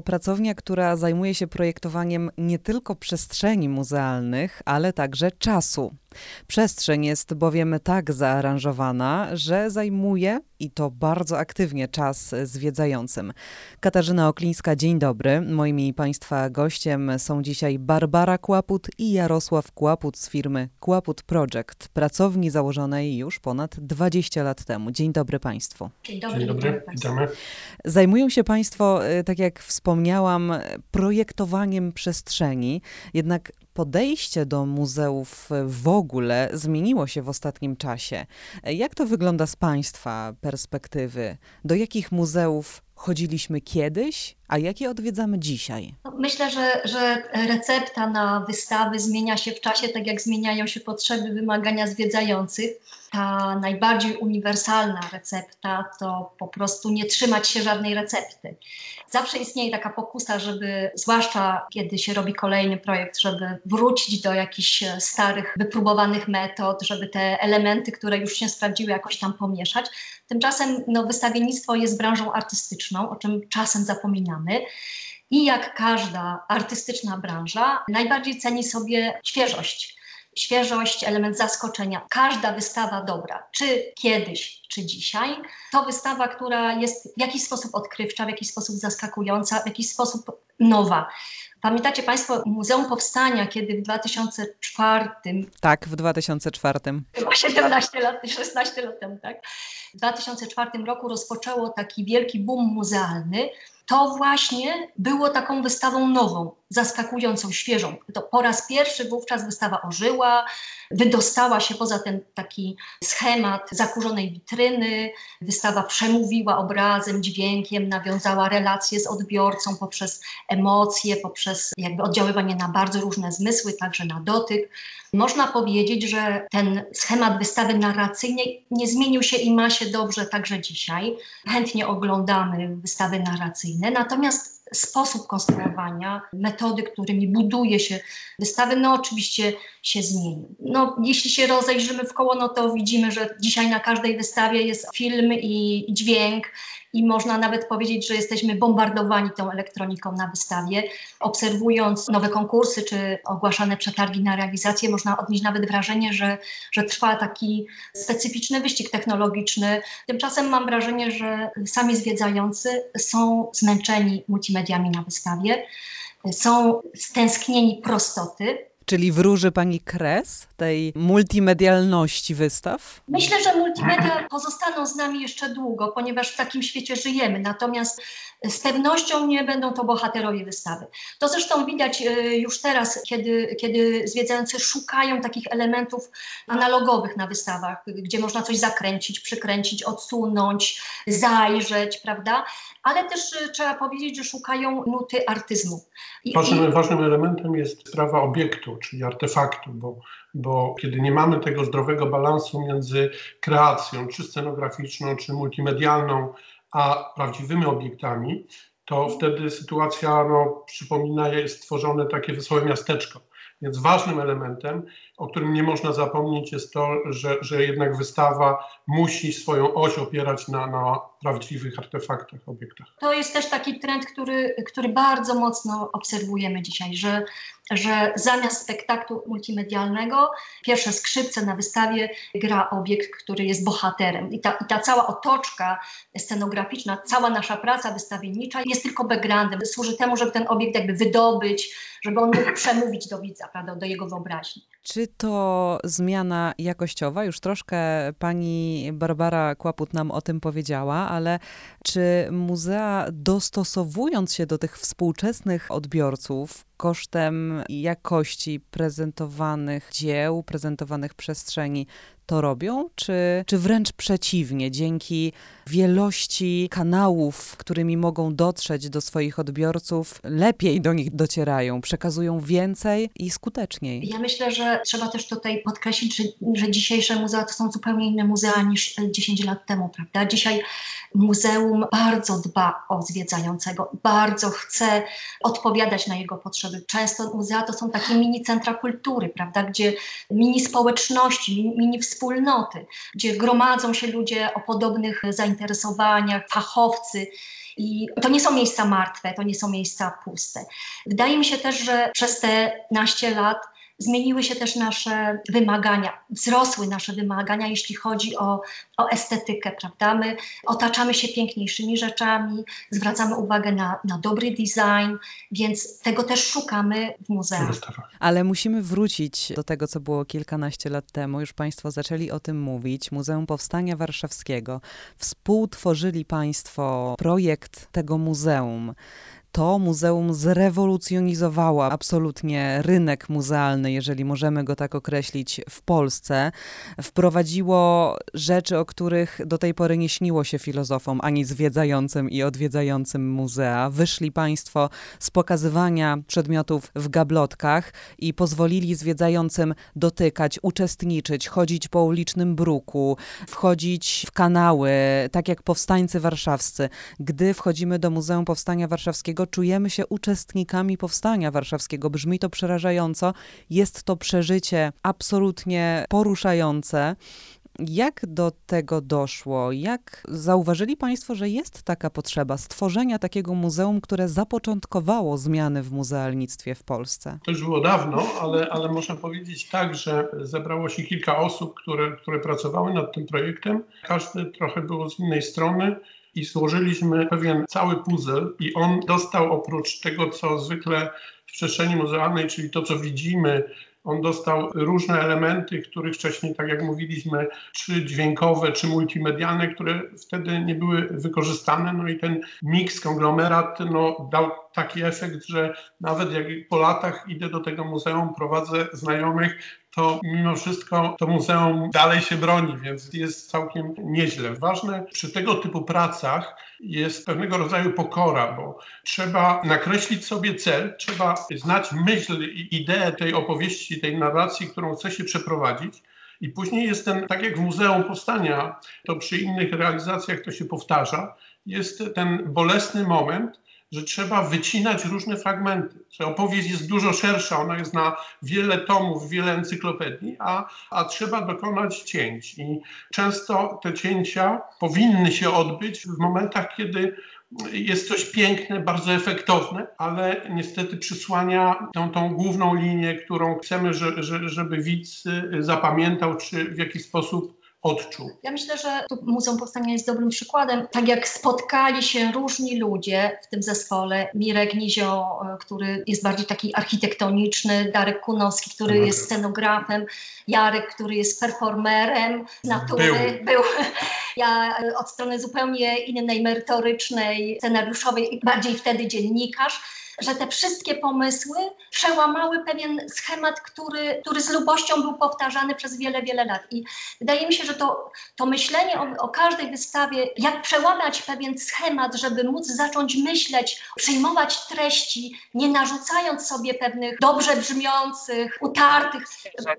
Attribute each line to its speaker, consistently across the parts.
Speaker 1: To pracownia, która zajmuje się projektowaniem nie tylko przestrzeni muzealnych, ale także czasu. Przestrzeń jest bowiem tak zaaranżowana, że zajmuje i to bardzo aktywnie czas zwiedzającym. Katarzyna Oklińska, dzień dobry. Moimi Państwa gościem są dzisiaj Barbara Kłaput i Jarosław Kłaput z firmy Kłaput Project, pracowni założonej już ponad 20 lat temu. Dzień dobry Państwu.
Speaker 2: Dzień dobry, Dzień dobry. witamy.
Speaker 1: Zajmują się Państwo, y, tak jak wspomniałam, projektowaniem przestrzeni, jednak podejście do muzeów w ogóle zmieniło się w ostatnim czasie. Jak to wygląda z Państwa perspektywy? Do jakich muzeów chodziliśmy kiedyś, a jakie odwiedzamy dzisiaj?
Speaker 2: Myślę, że, że recepta na wystawy zmienia się w czasie, tak jak zmieniają się potrzeby, wymagania zwiedzających. Ta najbardziej uniwersalna recepta to po prostu nie trzymać się żadnej recepty. Zawsze istnieje taka pokusa, żeby, zwłaszcza kiedy się robi kolejny projekt, żeby wrócić do jakichś starych, wypróbowanych metod, żeby te elementy, które już się sprawdziły, jakoś tam pomieszać. Tymczasem no, wystawiennictwo jest branżą artystyczną, o czym czasem zapominamy. I jak każda artystyczna branża, najbardziej ceni sobie świeżość. Świeżość, element zaskoczenia. Każda wystawa dobra, czy kiedyś, czy dzisiaj, to wystawa, która jest w jakiś sposób odkrywcza, w jakiś sposób zaskakująca, w jakiś sposób nowa. Pamiętacie Państwo Muzeum Powstania, kiedy w 2004.
Speaker 1: Tak, w 2004.
Speaker 2: Chyba 17 lat, 16 lat temu, tak? W 2004 roku rozpoczęło taki wielki boom muzealny. To właśnie było taką wystawą nową, zaskakującą, świeżą. To po raz pierwszy wówczas wystawa ożyła, wydostała się poza ten taki schemat zakurzonej witryny. Wystawa przemówiła obrazem, dźwiękiem, nawiązała relacje z odbiorcą poprzez emocje, poprzez jakby oddziaływanie na bardzo różne zmysły, także na dotyk. Można powiedzieć, że ten schemat wystawy narracyjnej nie zmienił się i ma się dobrze także dzisiaj. Chętnie oglądamy wystawy narracyjne, natomiast sposób konstruowania, metody, którymi buduje się wystawy, no oczywiście się zmieni. No, jeśli się rozejrzymy w koło, no to widzimy, że dzisiaj na każdej wystawie jest film i dźwięk, i można nawet powiedzieć, że jesteśmy bombardowani tą elektroniką na wystawie. Obserwując nowe konkursy czy ogłaszane przetargi na realizację, można odnieść nawet wrażenie, że, że trwa taki specyficzny wyścig technologiczny. Tymczasem mam wrażenie, że sami zwiedzający są zmęczeni multimediami na wystawie, są stęsknieni prostoty,
Speaker 1: Czyli wróży Pani kres tej multimedialności wystaw?
Speaker 2: Myślę, że multimedia pozostaną z nami jeszcze długo, ponieważ w takim świecie żyjemy. Natomiast z pewnością nie będą to bohaterowie wystawy. To zresztą widać e, już teraz, kiedy, kiedy zwiedzający szukają takich elementów analogowych na wystawach, gdzie można coś zakręcić, przykręcić, odsunąć, zajrzeć, prawda? Ale też e, trzeba powiedzieć, że szukają nuty artyzmu.
Speaker 3: I, ważnym, i... ważnym elementem jest sprawa obiektu, czyli artefaktu, bo, bo kiedy nie mamy tego zdrowego balansu między kreacją, czy scenograficzną, czy multimedialną, a prawdziwymi obiektami, to wtedy sytuacja no, przypomina, stworzone takie wesołe miasteczko. Więc ważnym elementem, o którym nie można zapomnieć, jest to, że, że jednak wystawa musi swoją oś opierać na, na prawdziwych artefaktach, obiektach.
Speaker 2: To jest też taki trend, który, który bardzo mocno obserwujemy dzisiaj, że, że zamiast spektaklu multimedialnego, pierwsze skrzypce na wystawie gra obiekt, który jest bohaterem. I ta, i ta cała otoczka scenograficzna, cała nasza praca wystawiennicza jest tylko backgroundem. Służy temu, żeby ten obiekt jakby wydobyć, żeby on mógł przemówić do widza, prawda, do jego wyobraźni.
Speaker 1: Czy to zmiana jakościowa? Już troszkę pani Barbara Kłaput nam o tym powiedziała, ale czy muzea dostosowując się do tych współczesnych odbiorców kosztem jakości prezentowanych dzieł, prezentowanych przestrzeni, to robią, czy, czy wręcz przeciwnie, dzięki wielości kanałów, którymi mogą dotrzeć do swoich odbiorców, lepiej do nich docierają, przekazują więcej i skuteczniej?
Speaker 2: Ja myślę, że trzeba też tutaj podkreślić, że, że dzisiejsze muzea to są zupełnie inne muzea niż 10 lat temu, prawda? Dzisiaj muzeum bardzo dba o zwiedzającego, bardzo chce odpowiadać na jego potrzeby często muzea to są takie mini centra kultury, prawda, gdzie mini społeczności, mini wspólnoty, gdzie gromadzą się ludzie o podobnych zainteresowaniach, fachowcy. I to nie są miejsca martwe, to nie są miejsca puste. Wydaje mi się też, że przez te naście lat zmieniły się też nasze wymagania, wzrosły nasze wymagania, jeśli chodzi o, o estetykę, prawda? My otaczamy się piękniejszymi rzeczami, zwracamy uwagę na, na dobry design, więc tego też szukamy w muzeach.
Speaker 1: Ale musimy wrócić do tego, co było kilkanaście lat temu. Już Państwo zaczęli o tym mówić. Muzeum Powstania Warszawskiego. Współtworzyli Państwo projekt tego muzeum to muzeum zrewolucjonizowało absolutnie rynek muzealny, jeżeli możemy go tak określić, w Polsce. Wprowadziło rzeczy, o których do tej pory nie śniło się filozofom, ani zwiedzającym i odwiedzającym muzea. Wyszli Państwo z pokazywania przedmiotów w gablotkach i pozwolili zwiedzającym dotykać, uczestniczyć, chodzić po ulicznym bruku, wchodzić w kanały, tak jak powstańcy warszawscy. Gdy wchodzimy do Muzeum Powstania Warszawskiego, czujemy się uczestnikami powstania warszawskiego. Brzmi to przerażająco. Jest to przeżycie absolutnie poruszające. Jak do tego doszło? Jak zauważyli Państwo, że jest taka potrzeba stworzenia takiego muzeum, które zapoczątkowało zmiany w muzealnictwie w Polsce?
Speaker 3: To już było dawno, ale, ale można powiedzieć tak, że zebrało się kilka osób, które, które pracowały nad tym projektem. Każdy trochę było z innej strony i złożyliśmy pewien cały puzzle i on dostał oprócz tego, co zwykle w przestrzeni muzealnej, czyli to, co widzimy, on dostał różne elementy, których wcześniej, tak jak mówiliśmy, czy dźwiękowe, czy multimedialne, które wtedy nie były wykorzystane. No i ten miks, konglomerat no, dał taki efekt, że nawet jak po latach idę do tego muzeum, prowadzę znajomych, to mimo wszystko to muzeum dalej się broni, więc jest całkiem nieźle. Ważne przy tego typu pracach jest pewnego rodzaju pokora, bo trzeba nakreślić sobie cel, trzeba znać myśl i ideę tej opowieści, tej narracji, którą chce się przeprowadzić. I później jest ten, tak jak w Muzeum Powstania, to przy innych realizacjach to się powtarza, jest ten bolesny moment, że trzeba wycinać różne fragmenty, że opowieść jest dużo szersza, ona jest na wiele tomów, wiele encyklopedii, a, a trzeba dokonać cięć. I często te cięcia powinny się odbyć w momentach, kiedy jest coś piękne, bardzo efektowne, ale niestety przysłania tą, tą główną linię, którą chcemy, że, że, żeby widz zapamiętał, czy w jakiś sposób odczuł.
Speaker 2: Ja myślę, że tu Muzeum Powstania jest dobrym przykładem. Tak jak spotkali się różni ludzie w tym zespole, Mirek Nizio, e, który jest bardziej taki architektoniczny, Darek Kunowski, który Dobra. jest scenografem, Jarek, który jest performerem z natury. Był. Był. Ja e, od strony zupełnie innej, merytorycznej, scenariuszowej, bardziej wtedy dziennikarz że te wszystkie pomysły przełamały pewien schemat, który, który z lubością był powtarzany przez wiele, wiele lat. I wydaje mi się, że to, to myślenie o, o każdej wystawie, jak przełamać pewien schemat, żeby móc zacząć myśleć, przyjmować treści, nie narzucając sobie pewnych dobrze brzmiących, utartych,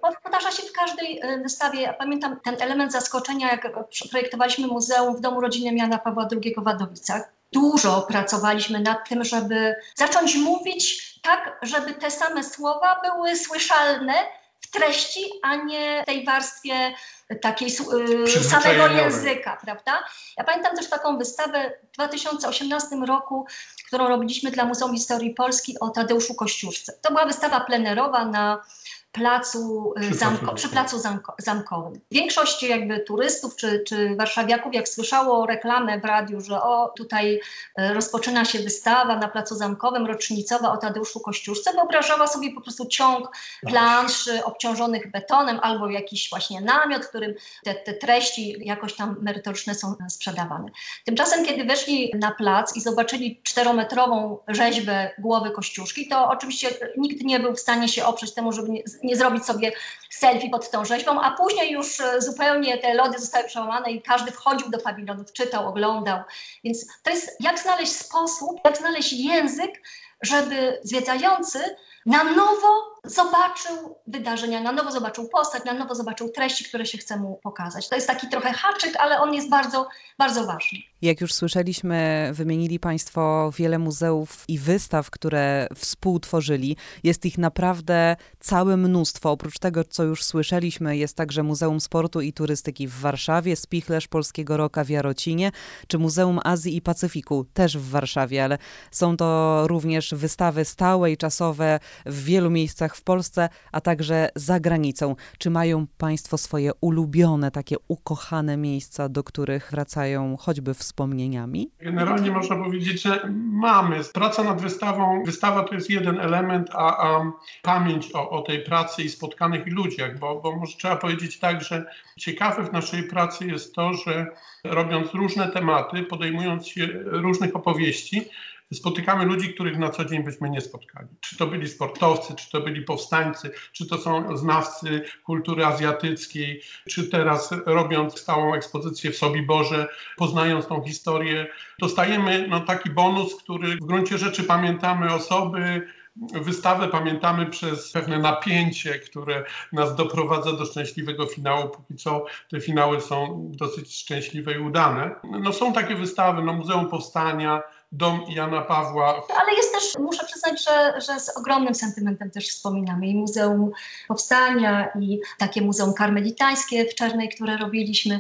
Speaker 2: powtarza się w każdej e, wystawie. Ja pamiętam ten element zaskoczenia, jak projektowaliśmy muzeum w Domu Rodziny Jana Pawła II w Wadowicach dużo pracowaliśmy nad tym, żeby zacząć mówić tak, żeby te same słowa były słyszalne w treści, a nie w tej warstwie takiej y, samego języka, prawda? Ja pamiętam też taką wystawę w 2018 roku, którą robiliśmy dla Muzeum Historii Polski o Tadeuszu Kościuszce. To była wystawa plenerowa na placu, y, zamko, przy placu zamko, zamkowym. Większość jakby turystów czy, czy warszawiaków, jak słyszało reklamę w radiu, że o tutaj y, rozpoczyna się wystawa na placu zamkowym, rocznicowa o Tadeuszu Kościuszce, wyobrażała sobie po prostu ciąg planszy obciążonych betonem albo jakiś właśnie namiot, w którym te, te treści jakoś tam merytoryczne są sprzedawane. Tymczasem, kiedy weszli na plac i zobaczyli czterometrową rzeźbę głowy Kościuszki, to oczywiście nikt nie był w stanie się oprzeć temu, żeby nie, nie zrobić sobie selfie pod tą rzeźbą, a później już e, zupełnie te lody zostały przełamane i każdy wchodził do pawilonów, czytał, oglądał. Więc to jest jak znaleźć sposób, jak znaleźć język, żeby zwiedzający na nowo zobaczył wydarzenia, na nowo zobaczył postać, na nowo zobaczył treści, które się chce mu pokazać. To jest taki trochę haczyk, ale on jest bardzo, bardzo ważny.
Speaker 1: Jak już słyszeliśmy, wymienili Państwo wiele muzeów i wystaw, które współtworzyli. Jest ich naprawdę całe mnóstwo. Oprócz tego, co już słyszeliśmy, jest także Muzeum Sportu i Turystyki w Warszawie, Spichlerz Polskiego Roka w Jarocinie, czy Muzeum Azji i Pacyfiku też w Warszawie, ale są to również wystawy stałe i czasowe w wielu miejscach w Polsce, a także za granicą. Czy mają Państwo swoje ulubione, takie ukochane miejsca, do których wracają choćby wspomnieniami?
Speaker 3: Generalnie można powiedzieć, że mamy. Praca nad wystawą, wystawa to jest jeden element, a, a pamięć o, o, tej pracy i spotkanych ludziach, bo, bo może trzeba powiedzieć tak, że ciekawe w naszej pracy jest to, że robiąc różne tematy, podejmując się różnych opowieści, spotykamy ludzi, których na co dzień byśmy nie spotkali. Czy to byli sportowcy, czy to byli powstańcy, czy to są znawcy kultury azjatyckiej, czy teraz robiąc stałą ekspozycję w Sobiborze, poznając tą historię, dostajemy no, taki bonus, który w gruncie rzeczy pamiętamy osoby, Wystawę pamiętamy przez pewne napięcie, które nas doprowadza do szczęśliwego finału. Póki co te finały są dosyć szczęśliwe i udane. No są takie wystawy, no Muzeum Powstania, dom Jana Pawła.
Speaker 2: Ale jest też, muszę przyznać, że, że z ogromnym sentymentem też wspominamy i Muzeum Powstania, i takie Muzeum Karmelitańskie w Czarnej, które robiliśmy.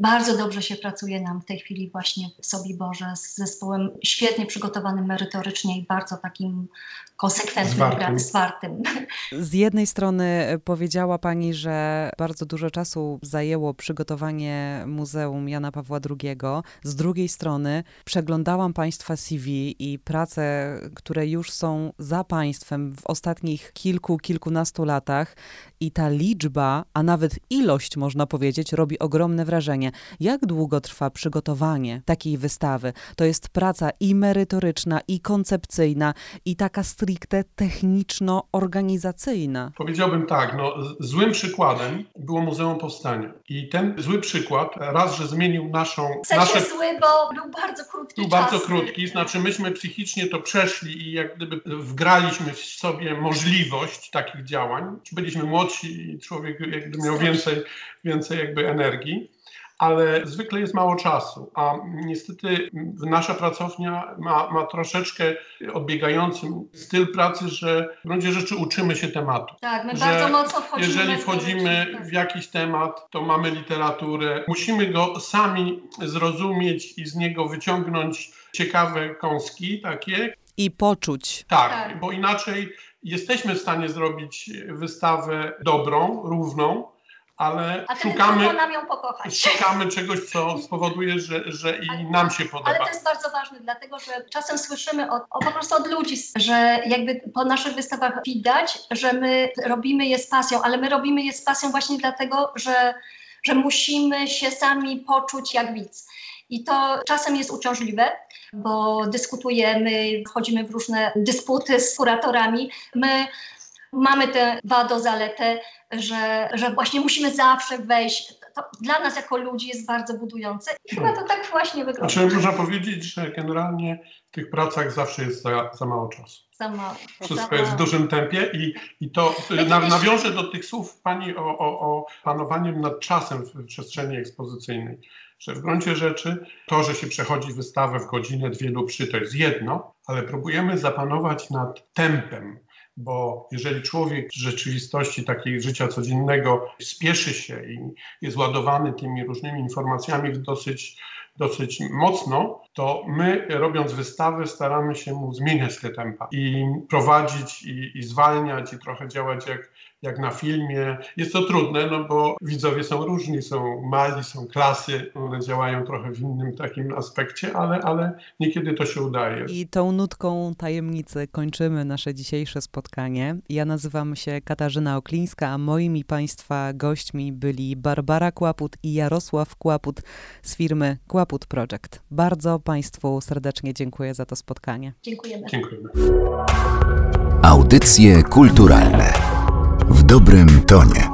Speaker 2: Bardzo dobrze się pracuje nam w tej chwili właśnie w Sobiborze z zespołem świetnie przygotowanym merytorycznie i bardzo takim konsekwentnym, zwartym. zwartym.
Speaker 1: Z jednej strony powiedziała Pani, że bardzo dużo czasu zajęło przygotowanie Muzeum Jana Pawła II. Z drugiej strony przeglądałam Państwa CV i prace, które już są za Państwem w ostatnich kilku, kilkunastu latach i ta liczba, a nawet ilość, można powiedzieć, robi ogromne wrażenie. Jak długo trwa przygotowanie takiej wystawy? To jest praca i merytoryczna, i koncepcyjna, i taka stricte techniczno-organizacyjna.
Speaker 3: Powiedziałbym tak, no, złym przykładem było Muzeum Powstania. I ten zły przykład raz, że zmienił naszą...
Speaker 2: W sensie nasze... zły, bo był bardzo krótki
Speaker 3: Był czas. bardzo krótki, znaczy myśmy psychicznie to przeszli i jak gdyby wgraliśmy w sobie możliwość takich działań. Byliśmy młodsi i człowiek jakby miał więcej, więcej jakby energii ale zwykle jest mało czasu, a niestety nasza pracownia ma, ma troszeczkę odbiegający styl pracy, że w gruncie rzeczy uczymy się tematu.
Speaker 2: Tak, my bardzo mocno wchodzimy.
Speaker 3: Jeżeli wchodzimy tak. w jakiś temat, to mamy literaturę, musimy go sami zrozumieć i z niego wyciągnąć ciekawe kąski takie.
Speaker 1: I poczuć.
Speaker 3: Tak, tak, bo inaczej jesteśmy w stanie zrobić wystawę dobrą, równą, ale szukamy,
Speaker 2: nam ją pokochać.
Speaker 3: szukamy czegoś, co spowoduje, że, że i ale, nam się podoba.
Speaker 2: Ale to jest bardzo ważne, dlatego że czasem słyszymy od, o, po prostu od ludzi, że jakby po naszych wystawach widać, że my robimy je z pasją, ale my robimy je z pasją właśnie dlatego, że, że musimy się sami poczuć jak widz. I to czasem jest uciążliwe, bo dyskutujemy, wchodzimy w różne dysputy z kuratorami. My mamy tę wadę, zaletę, że, że właśnie musimy zawsze wejść. To dla nas jako ludzi jest bardzo budujące i chyba to tak właśnie wygląda.
Speaker 3: Znaczy, można powiedzieć, że generalnie w tych pracach zawsze jest za, za mało czasu.
Speaker 2: Za mało.
Speaker 3: Wszystko za jest w dużym tempie i, i to na, nawiążę do tych słów Pani o, o, o panowaniem nad czasem w przestrzeni ekspozycyjnej że w gruncie rzeczy to, że się przechodzi wystawę w godzinę, dwie lub trzy, to jest jedno, ale próbujemy zapanować nad tempem, bo jeżeli człowiek w rzeczywistości takiej życia codziennego spieszy się i jest ładowany tymi różnymi informacjami dosyć, dosyć mocno, to my robiąc wystawy staramy się mu zmieniać te tempa i prowadzić i, i zwalniać i trochę działać jak jak na filmie. Jest to trudne, no bo widzowie są różni, są mali, są klasy, one działają trochę w innym takim aspekcie, ale, ale niekiedy to się udaje.
Speaker 1: I tą nutką tajemnicy kończymy nasze dzisiejsze spotkanie. Ja nazywam się Katarzyna Oklińska, a moimi Państwa gośćmi byli Barbara Kłaput i Jarosław Kłaput z firmy Kłaput Project. Bardzo Państwu serdecznie dziękuję za to spotkanie.
Speaker 2: Dziękujemy.
Speaker 3: Dziękujemy.
Speaker 4: Audycje kulturalne w dobrym tonie.